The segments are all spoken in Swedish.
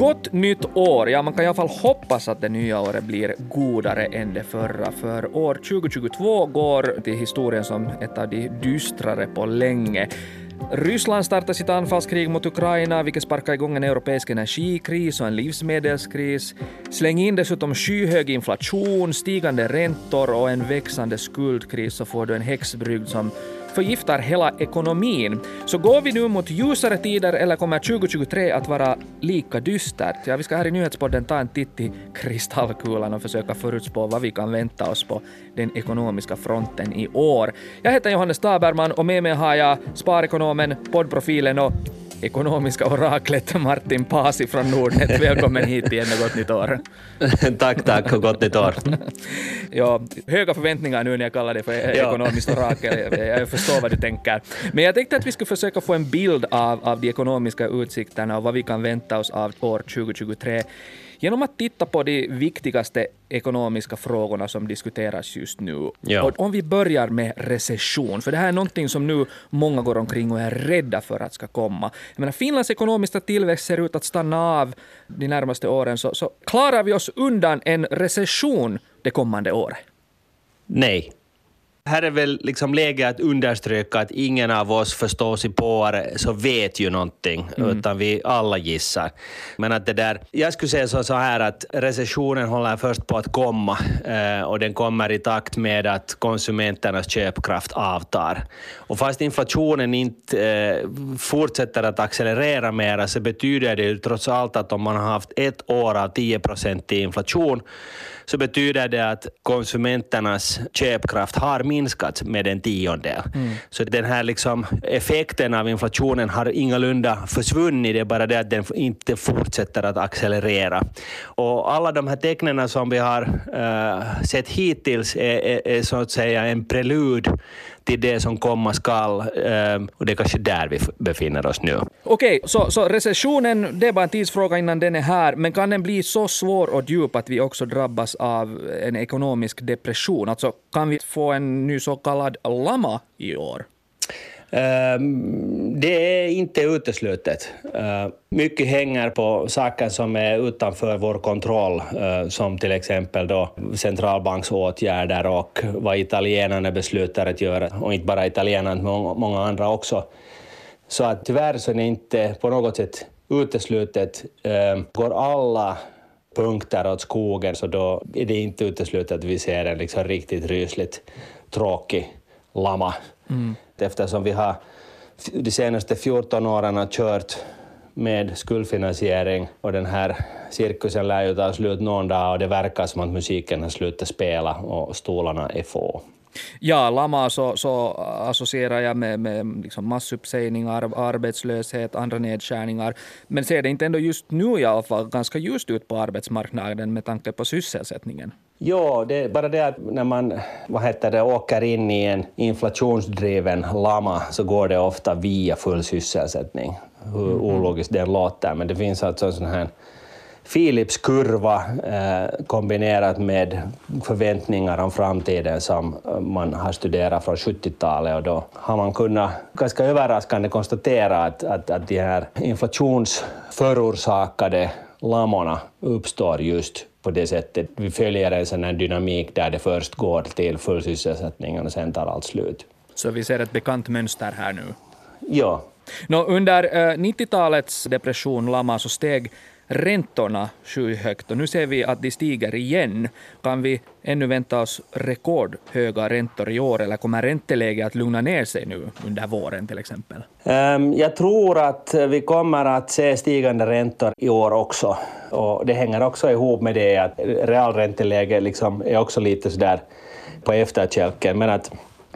Gott nytt år! Ja, man kan i alla fall hoppas att det nya året blir godare än det förra, för år 2022 går till historien som ett av de dystrare på länge. Ryssland startar sitt anfallskrig mot Ukraina, vilket sparkar igång en europeisk energikris och en livsmedelskris. Släng in dessutom skyhög inflation, stigande räntor och en växande skuldkris så får du en häxbrygd som förgiftar hela ekonomin. Så går vi nu mot ljusare tider eller kommer 2023 att vara lika dystert? Ja, vi ska här i Nyhetspodden ta en titt i kristallkulan och försöka förutspå vad vi kan vänta oss på den ekonomiska fronten i år. Jag heter Johannes Taberman och med mig har jag sparekonomen, poddprofilen och ekonomiska oraklet Martin Pasi från Nordnet. Välkommen hit igen och gott nytt år. tack, tack och gott nytt år. ja, höga förväntningar nu när jag kallar dig för ekonomiskt orakel. Jag förstår vad du tänker. Men jag tänkte att vi skulle försöka få en bild av, av de ekonomiska utsikterna och vad vi kan vänta oss av år 2023 genom att titta på de viktigaste ekonomiska frågorna som diskuteras just nu. Ja. Och om vi börjar med recession, för det här är någonting som nu många går omkring och är rädda för att ska komma. Jag menar, Finlands ekonomiska tillväxt ser ut att stanna av de närmaste åren, så, så klarar vi oss undan en recession det kommande året? Nej. Här är väl liksom läge att understryka att ingen av oss förstår sig på det, så vet ju någonting, mm. utan vi alla gissar. Men att det där, jag skulle säga så, så här att recessionen håller först på att komma eh, och den kommer i takt med att konsumenternas köpkraft avtar. Och fast inflationen inte eh, fortsätter att accelerera mera så betyder det ju trots allt att om man har haft ett år av 10 procent i inflation så betyder det att konsumenternas köpkraft har minskat med en tiondel. Mm. Så den här liksom effekten av inflationen har ingalunda försvunnit, det är bara det att den inte fortsätter att accelerera. Och alla de här tecknen som vi har uh, sett hittills är, är, är så att säga en prelud till det som komma skall. Ehm, och det är kanske där vi befinner oss nu. Okej, okay, så, så recessionen, det är bara en tidsfråga innan den är här, men kan den bli så svår och djup att vi också drabbas av en ekonomisk depression? Alltså, kan vi få en ny så kallad lama i år? Ehm, det är inte uteslutet. Ehm, mycket hänger på saker som är utanför vår kontroll, ehm, som till exempel då centralbanksåtgärder och vad italienarna beslutar att göra, och inte bara italienarna, men många andra också. Så att tyvärr så är det inte på något sätt uteslutet. Går alla punkter åt skogen så då är det inte uteslutet att vi ser en liksom riktigt rysligt tråkig lama. Mm eftersom vi har de senaste 14 åren har kört med skuldfinansiering och den här cirkusen lär ju ta slut någon dag och det verkar som att musiken har slutat spela och stolarna är få. Ja, lama så, så associerar jag med, med liksom massuppsägningar, arbetslöshet, andra nedskärningar. Men ser det inte ändå just nu i alla fall ganska ljust ut på arbetsmarknaden med tanke på sysselsättningen? Jo, det är bara det att när man vad heter det, åker in i en inflationsdriven lama så går det ofta via full sysselsättning. Hur mm. ologiskt det låter, men det finns alltså en sån här Philips kurva eh, kombinerat med förväntningar om framtiden som man har studerat från 70-talet och då har man kunnat ganska överraskande konstatera att, att, att de här inflationsförorsakade lamorna uppstår just på det sättet. Vi följer en sån här dynamik där det först går till full sysselsättning och sen tar allt slut. Så vi ser ett bekant mönster här nu? Ja. Nå, under 90-talets eh, depression, lama, så steg räntorna skyhögt och nu ser vi att de stiger igen. Kan vi ännu vänta oss rekordhöga räntor i år eller kommer ränteläget att lugna ner sig nu under våren till exempel? Ehm, jag tror att vi kommer att se stigande räntor i år också. Och det hänger också ihop med det att realränteläget liksom är också lite sådär på efterkälken. Men att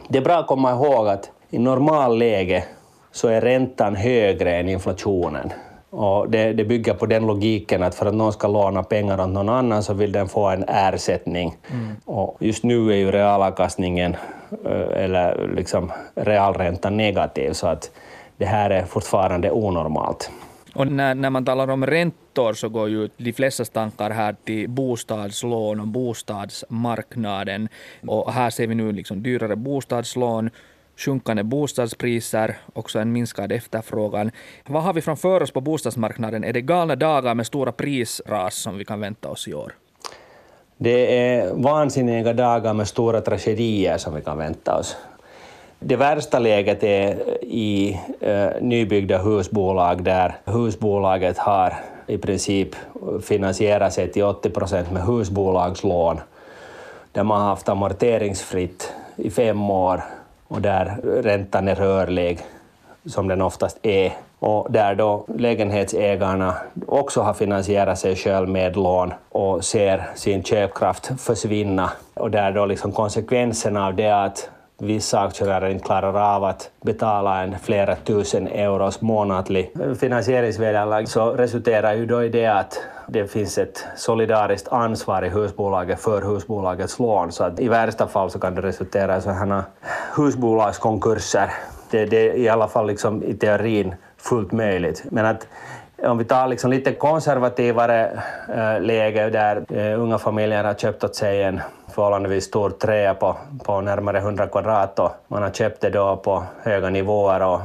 det är bra att komma ihåg att i normalläge så är räntan högre än inflationen. Och det, det, bygger på den logiken att för att någon ska låna pengar åt någon annan så vill den få en ersättning. Mm. Och just nu är ju realavkastningen eh, eller liksom realräntan negativ så att det här är fortfarande onormalt. Och när, när man talar om räntor så går ju de flesta tankar här till bostadslån och bostadsmarknaden. Och här ser vi nu liksom dyrare bostadslån, sjunkande bostadspriser, också en minskad efterfrågan. Vad har vi framför oss på bostadsmarknaden? Är det galna dagar med stora prisras som vi kan vänta oss i år? Det är vansinniga dagar med stora tragedier som vi kan vänta oss. Det värsta läget är i eh, nybyggda husbolag där husbolaget har i princip finansierat sig till 80 procent med husbolagslån, där man har haft amorteringsfritt i fem år och där räntan är rörlig, som den oftast är, och där då lägenhetsägarna också har finansierat sig själv med lån och ser sin köpkraft försvinna. Och där då liksom konsekvenserna av det att vissa aktieägare inte klarar av att betala en flera tusen euros månatlig eh, finansieringsvederlag så resulterar ju då i det att det finns ett solidariskt ansvar i husbolaget för husbolagets lån. Så att i värsta fall så kan det resultera i sådana husbolagskonkurser. Det, det är i alla fall liksom i teorin fullt möjligt. Men att om vi tar liksom lite konservativare äh, läge där äh, unga familjer har köpt åt sig en förhållandevis stor träa på, på närmare 100 kvadrat och man har köpt det då på höga nivåer och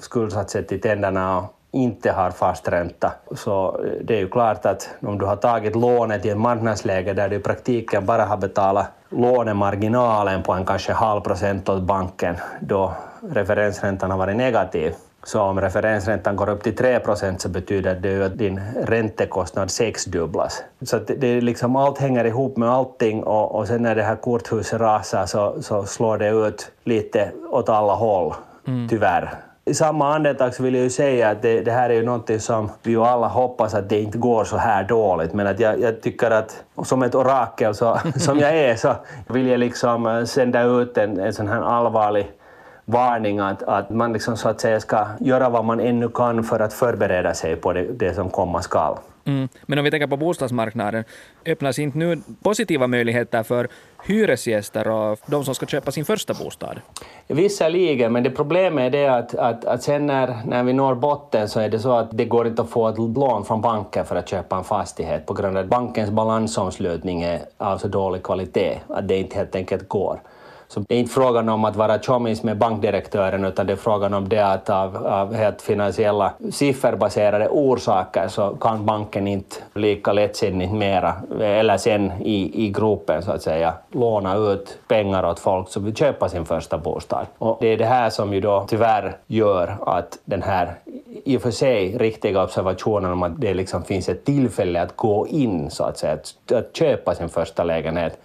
skuldsatt sig till tänderna och inte har fast ränta. Så det är ju klart att om du har tagit lånet i ett marknadsläge där du i praktiken bara har betalat lånemarginalen på en kanske halv procent åt banken då referensräntan har varit negativ, så om referensräntan går upp till 3 procent så betyder det ju att din räntekostnad sexdubblas. Så det, det liksom, allt hänger ihop med allting och, och sen när det här korthuset rasar så, så slår det ut lite åt alla håll, mm. tyvärr. I samma andetag så vill jag ju säga att det, det, här är ju någonting som vi ju alla hoppas att det inte går så här dåligt, men att jag, jag tycker att som ett orakel så, som jag är så vill jag liksom eh, sända ut en, en sån här allvarlig varning att, att man liksom så att säga ska göra vad man ännu kan för att förbereda sig på det, det som komma skall. Mm. Men om vi tänker på bostadsmarknaden, öppnas inte nu positiva möjligheter för hyresgäster och de som ska köpa sin första bostad? Visserligen, men det problemet är det att, att, att sen när, när vi når botten så är det så att det går inte att få ett lån från banken för att köpa en fastighet på grund av att bankens balansomslutning är av så dålig kvalitet att det inte helt enkelt går. Så det är inte frågan om att vara tjommis med bankdirektören utan det är frågan om det att av, av helt finansiella sifferbaserade orsaker så kan banken inte lika lättsinnigt mera, eller sen i, i gruppen så att säga, låna ut pengar åt folk som vill köpa sin första bostad. Och det är det här som ju då tyvärr gör att den här i och för sig riktiga observationen om att det liksom finns ett tillfälle att gå in så att säga, att, att köpa sin första lägenhet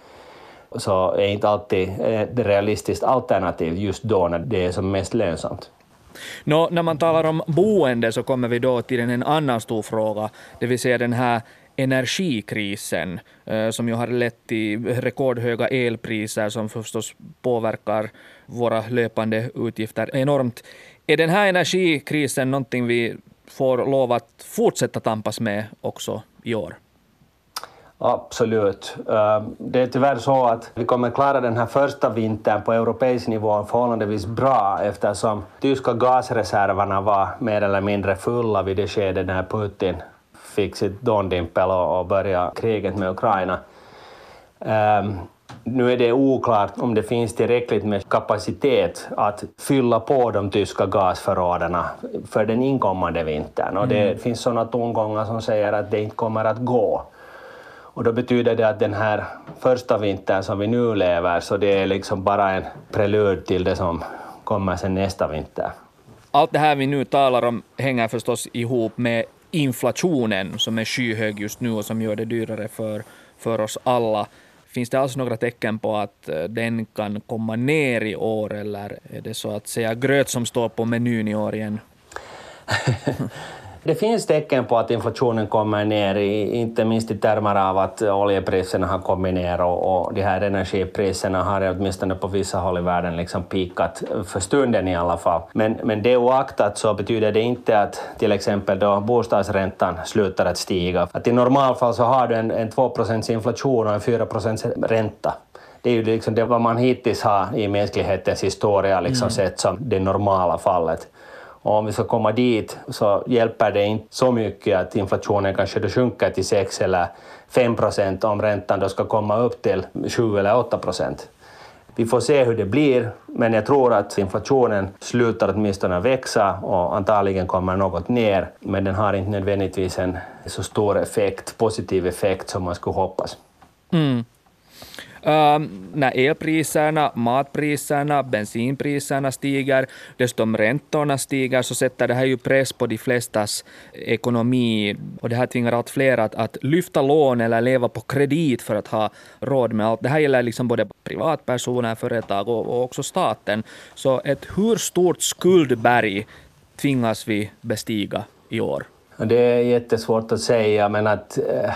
så är inte alltid eh, ett realistiskt alternativ just då när det är som mest lönsamt. Nå, när man talar om boende så kommer vi då till en annan stor fråga, det vill säga den här energikrisen eh, som ju har lett till rekordhöga elpriser som förstås påverkar våra löpande utgifter enormt. Är den här energikrisen någonting vi får lov att fortsätta tampas med också i år? Absolut. Ehm, det är tyvärr så att vi kommer klara den här första vintern på europeisk nivå förhållandevis bra eftersom tyska gasreserverna var mer eller mindre fulla vid det skede när Putin fick sitt dåndimpel och började kriget med Ukraina. Ehm, nu är det oklart om det finns tillräckligt med kapacitet att fylla på de tyska gasförråden för den inkommande vintern. Och det mm. finns sådana tongångar som säger att det inte kommer att gå. Och då betyder det att den här första vintern som vi nu lever, så det är liksom bara en prelud till det som kommer sen nästa vinter. Allt det här vi nu talar om hänger förstås ihop med inflationen som är skyhög just nu och som gör det dyrare för, för oss alla. Finns det alls några tecken på att eh, den kan komma ner i år eller är det så att säga gröt som står på menyn i år igen? Det finns tecken på att inflationen kommer ner, inte minst i termer av att oljepriserna har kommit ner och, och de här energipriserna har åtminstone på vissa håll i världen liksom pikat för stunden i alla fall. Men, men det oaktat så betyder det inte att till exempel då bostadsräntan slutar att stiga. Att I normalfall så har du en, en 2 inflation och en 4% ränta det är ju liksom det vad man hittills har i mänsklighetens historia liksom mm. sett som det normala fallet. Och om vi ska komma dit så hjälper det inte så mycket att inflationen kanske då sjunker till 6 eller 5 procent om räntan då ska komma upp till 7 eller 8 procent. Vi får se hur det blir, men jag tror att inflationen slutar åtminstone växa och antagligen kommer något ner, men den har inte nödvändigtvis en så stor effekt, positiv effekt som man skulle hoppas. Mm. Ehm, när elpriserna, matpriserna, bensinpriserna stiger, dessutom räntorna stiger, så sätter det här ju press på de flestas ekonomi och det här tvingar allt fler att, att lyfta lån eller leva på kredit för att ha råd med allt. Det här gäller liksom både privatpersoner, företag och, och också staten. Så ett hur stort skuldberg tvingas vi bestiga i år? Det är jättesvårt att säga, men att eh,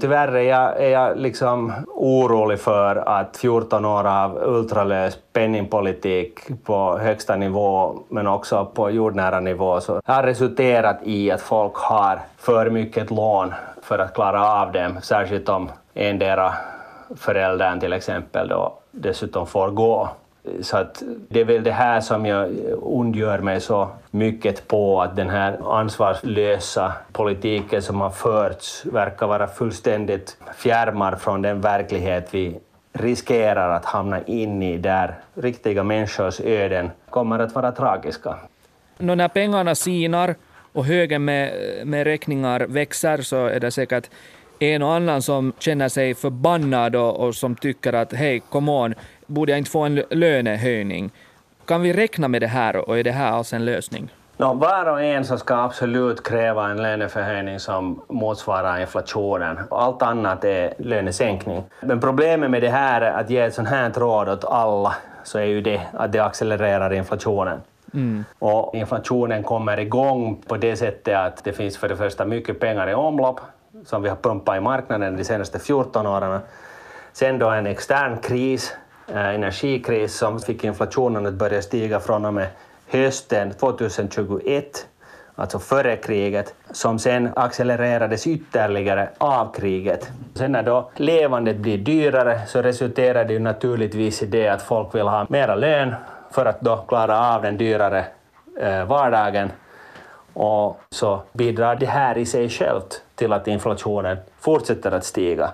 Tyvärr är jag, är jag liksom orolig för att 14 år av ultralös penningpolitik på högsta nivå, men också på jordnära nivå, så har resulterat i att folk har för mycket lån för att klara av dem, särskilt om endera föräldern till exempel då dessutom får gå. Så att det är väl det här som jag ondgör mig så mycket på, att den här ansvarslösa politiken som har förts verkar vara fullständigt fjärmad från den verklighet vi riskerar att hamna in i, där riktiga människors öden kommer att vara tragiska. Nå, när pengarna sinar och högen med, med räkningar växer så är det säkert en och annan som känner sig förbannad och, och som tycker att hej, come on, borde jag inte få en lönehöjning? Kan vi räkna med det här och är det här alltså en lösning? No, var och en så ska absolut kräva en löneförhöjning som motsvarar inflationen. Allt annat är lönesänkning. Men problemet med det här är att ge ett sånt här råd åt alla så är ju det att det accelererar inflationen. Mm. Och inflationen kommer igång på det sättet att det finns för det första mycket pengar i omlopp som vi har pumpat i marknaden de senaste 14 åren. Sen då en extern kris, Eh, energikris som fick inflationen att börja stiga från och med hösten 2021, alltså före kriget, som sen accelererades ytterligare av kriget. Sen när då levandet blir dyrare så resulterar det ju naturligtvis i det att folk vill ha mera lön för att då klara av den dyrare eh, vardagen och så bidrar det här i sig självt till att inflationen fortsätter att stiga.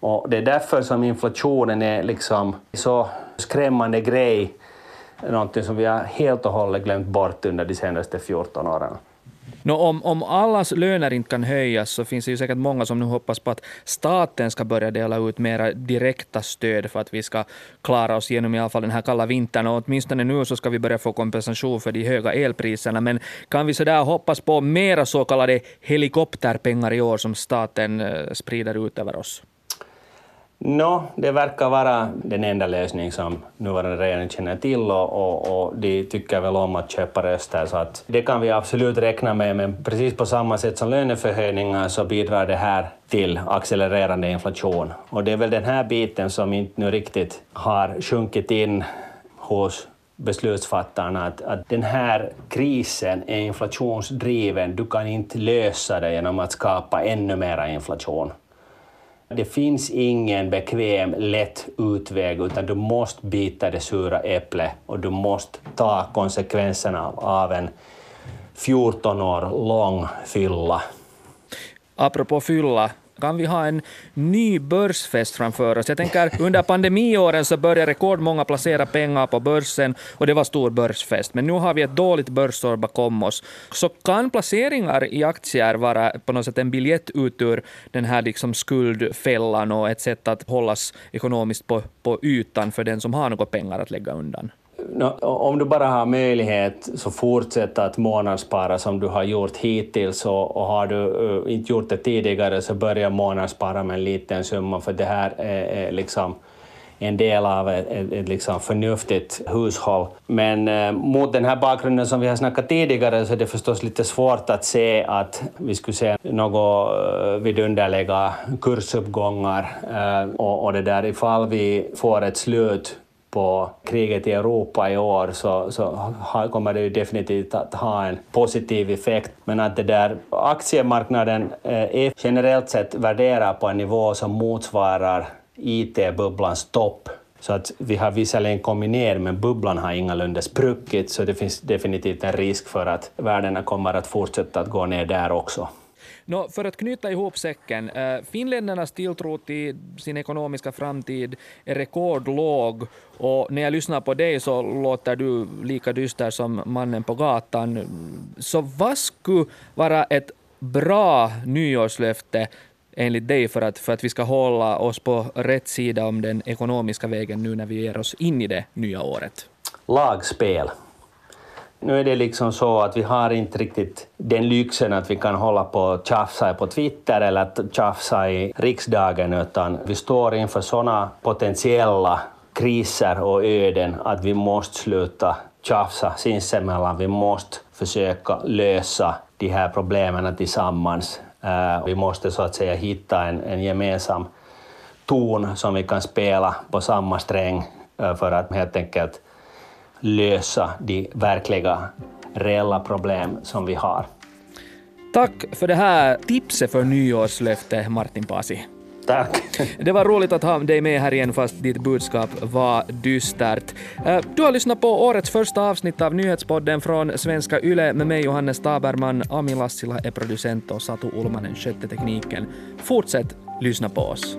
Och det är därför som inflationen är liksom så skrämmande grej, någonting som vi har helt och hållet glömt bort under de senaste 14 åren. Nå, om, om allas löner inte kan höjas så finns det ju säkert många som nu hoppas på att staten ska börja dela ut mera direkta stöd för att vi ska klara oss igenom i alla fall den här kalla vintern. Och åtminstone nu så ska vi börja få kompensation för de höga elpriserna. Men kan vi sådär hoppas på mera så kallade helikopterpengar i år som staten eh, sprider ut över oss? No, det verkar vara den enda lösning som nuvarande regeringen känner till och, och, och, de tycker väl om att köpa röster. Så att det kan vi absolut räkna med men precis på samma sätt som löneförhöjningar så bidrar det här till accelererande inflation. Och det är väl den här biten som inte nu riktigt har sjunkit in hos beslutsfattarna att, att den här krisen är inflationsdriven, du kan inte lösa det genom att skapa ännu mera inflation. Det finns ingen bekväm, lätt utväg, utan du måste bita det sura äpplet och du måste ta konsekvenserna av en 14 år lång fylla. Apropå fylla, kan vi ha en ny börsfest framför oss? Jag tänker under pandemiåren så började rekordmånga placera pengar på börsen och det var stor börsfest. Men nu har vi ett dåligt börsår bakom oss. Så kan placeringar i aktier vara på något sätt en biljett ut ur den här liksom skuldfällan och ett sätt att hållas ekonomiskt på, på ytan för den som har några pengar att lägga undan? Om du bara har möjlighet så fortsätt att månadsspara som du har gjort hittills. Och, och har du uh, inte gjort det tidigare så börja månadsspara med en liten summa. För det här är, är liksom en del av ett, ett, ett liksom förnuftigt hushåll. Men eh, mot den här bakgrunden som vi har snackat tidigare så är det förstås lite svårt att se att vi skulle se något eh, vidunderliga kursuppgångar eh, och, och det där ifall vi får ett slut på kriget i Europa i år så, så kommer det ju definitivt att ha en positiv effekt. Men att det där aktiemarknaden eh, är generellt sett värderad på en nivå som motsvarar IT-bubblans topp. Så att vi har visserligen kommit ner, men bubblan har ingalunda spruckit, så det finns definitivt en risk för att värdena kommer att fortsätta att gå ner där också. Nå, för att knyta ihop säcken, äh, finländarnas tilltro till sin ekonomiska framtid är rekordlåg och när jag lyssnar på dig så låter du lika dyster som mannen på gatan. Så vad skulle vara ett bra nyårslöfte enligt dig för att, för att vi ska hålla oss på rätt sida om den ekonomiska vägen nu när vi ger oss in i det nya året? Lagspel. Nu är det liksom så att vi har inte riktigt den lyxen att vi kan hålla på och tjafsa på Twitter eller tjafsa i riksdagen, utan vi står inför sådana potentiella kriser och öden att vi måste sluta tjafsa sinsemellan. Vi måste försöka lösa de här problemen tillsammans. Eh, vi måste så att säga hitta en, en gemensam ton som vi kan spela på samma sträng eh, för att helt enkelt lösa de verkliga, reella problem som vi har. Tack för det här tipset för nyårslöfte, Martin Pasi. Tack. Det var roligt att ha dig med här igen fast ditt budskap var dystert. Eh, du har lyssnat på årets första avsnitt av nyhetspodden från Svenska Yle med mig Johannes Taberman. Ami Lassila är producent och Satu Ulmanen skötte tekniken. Fortsätt lyssna på oss.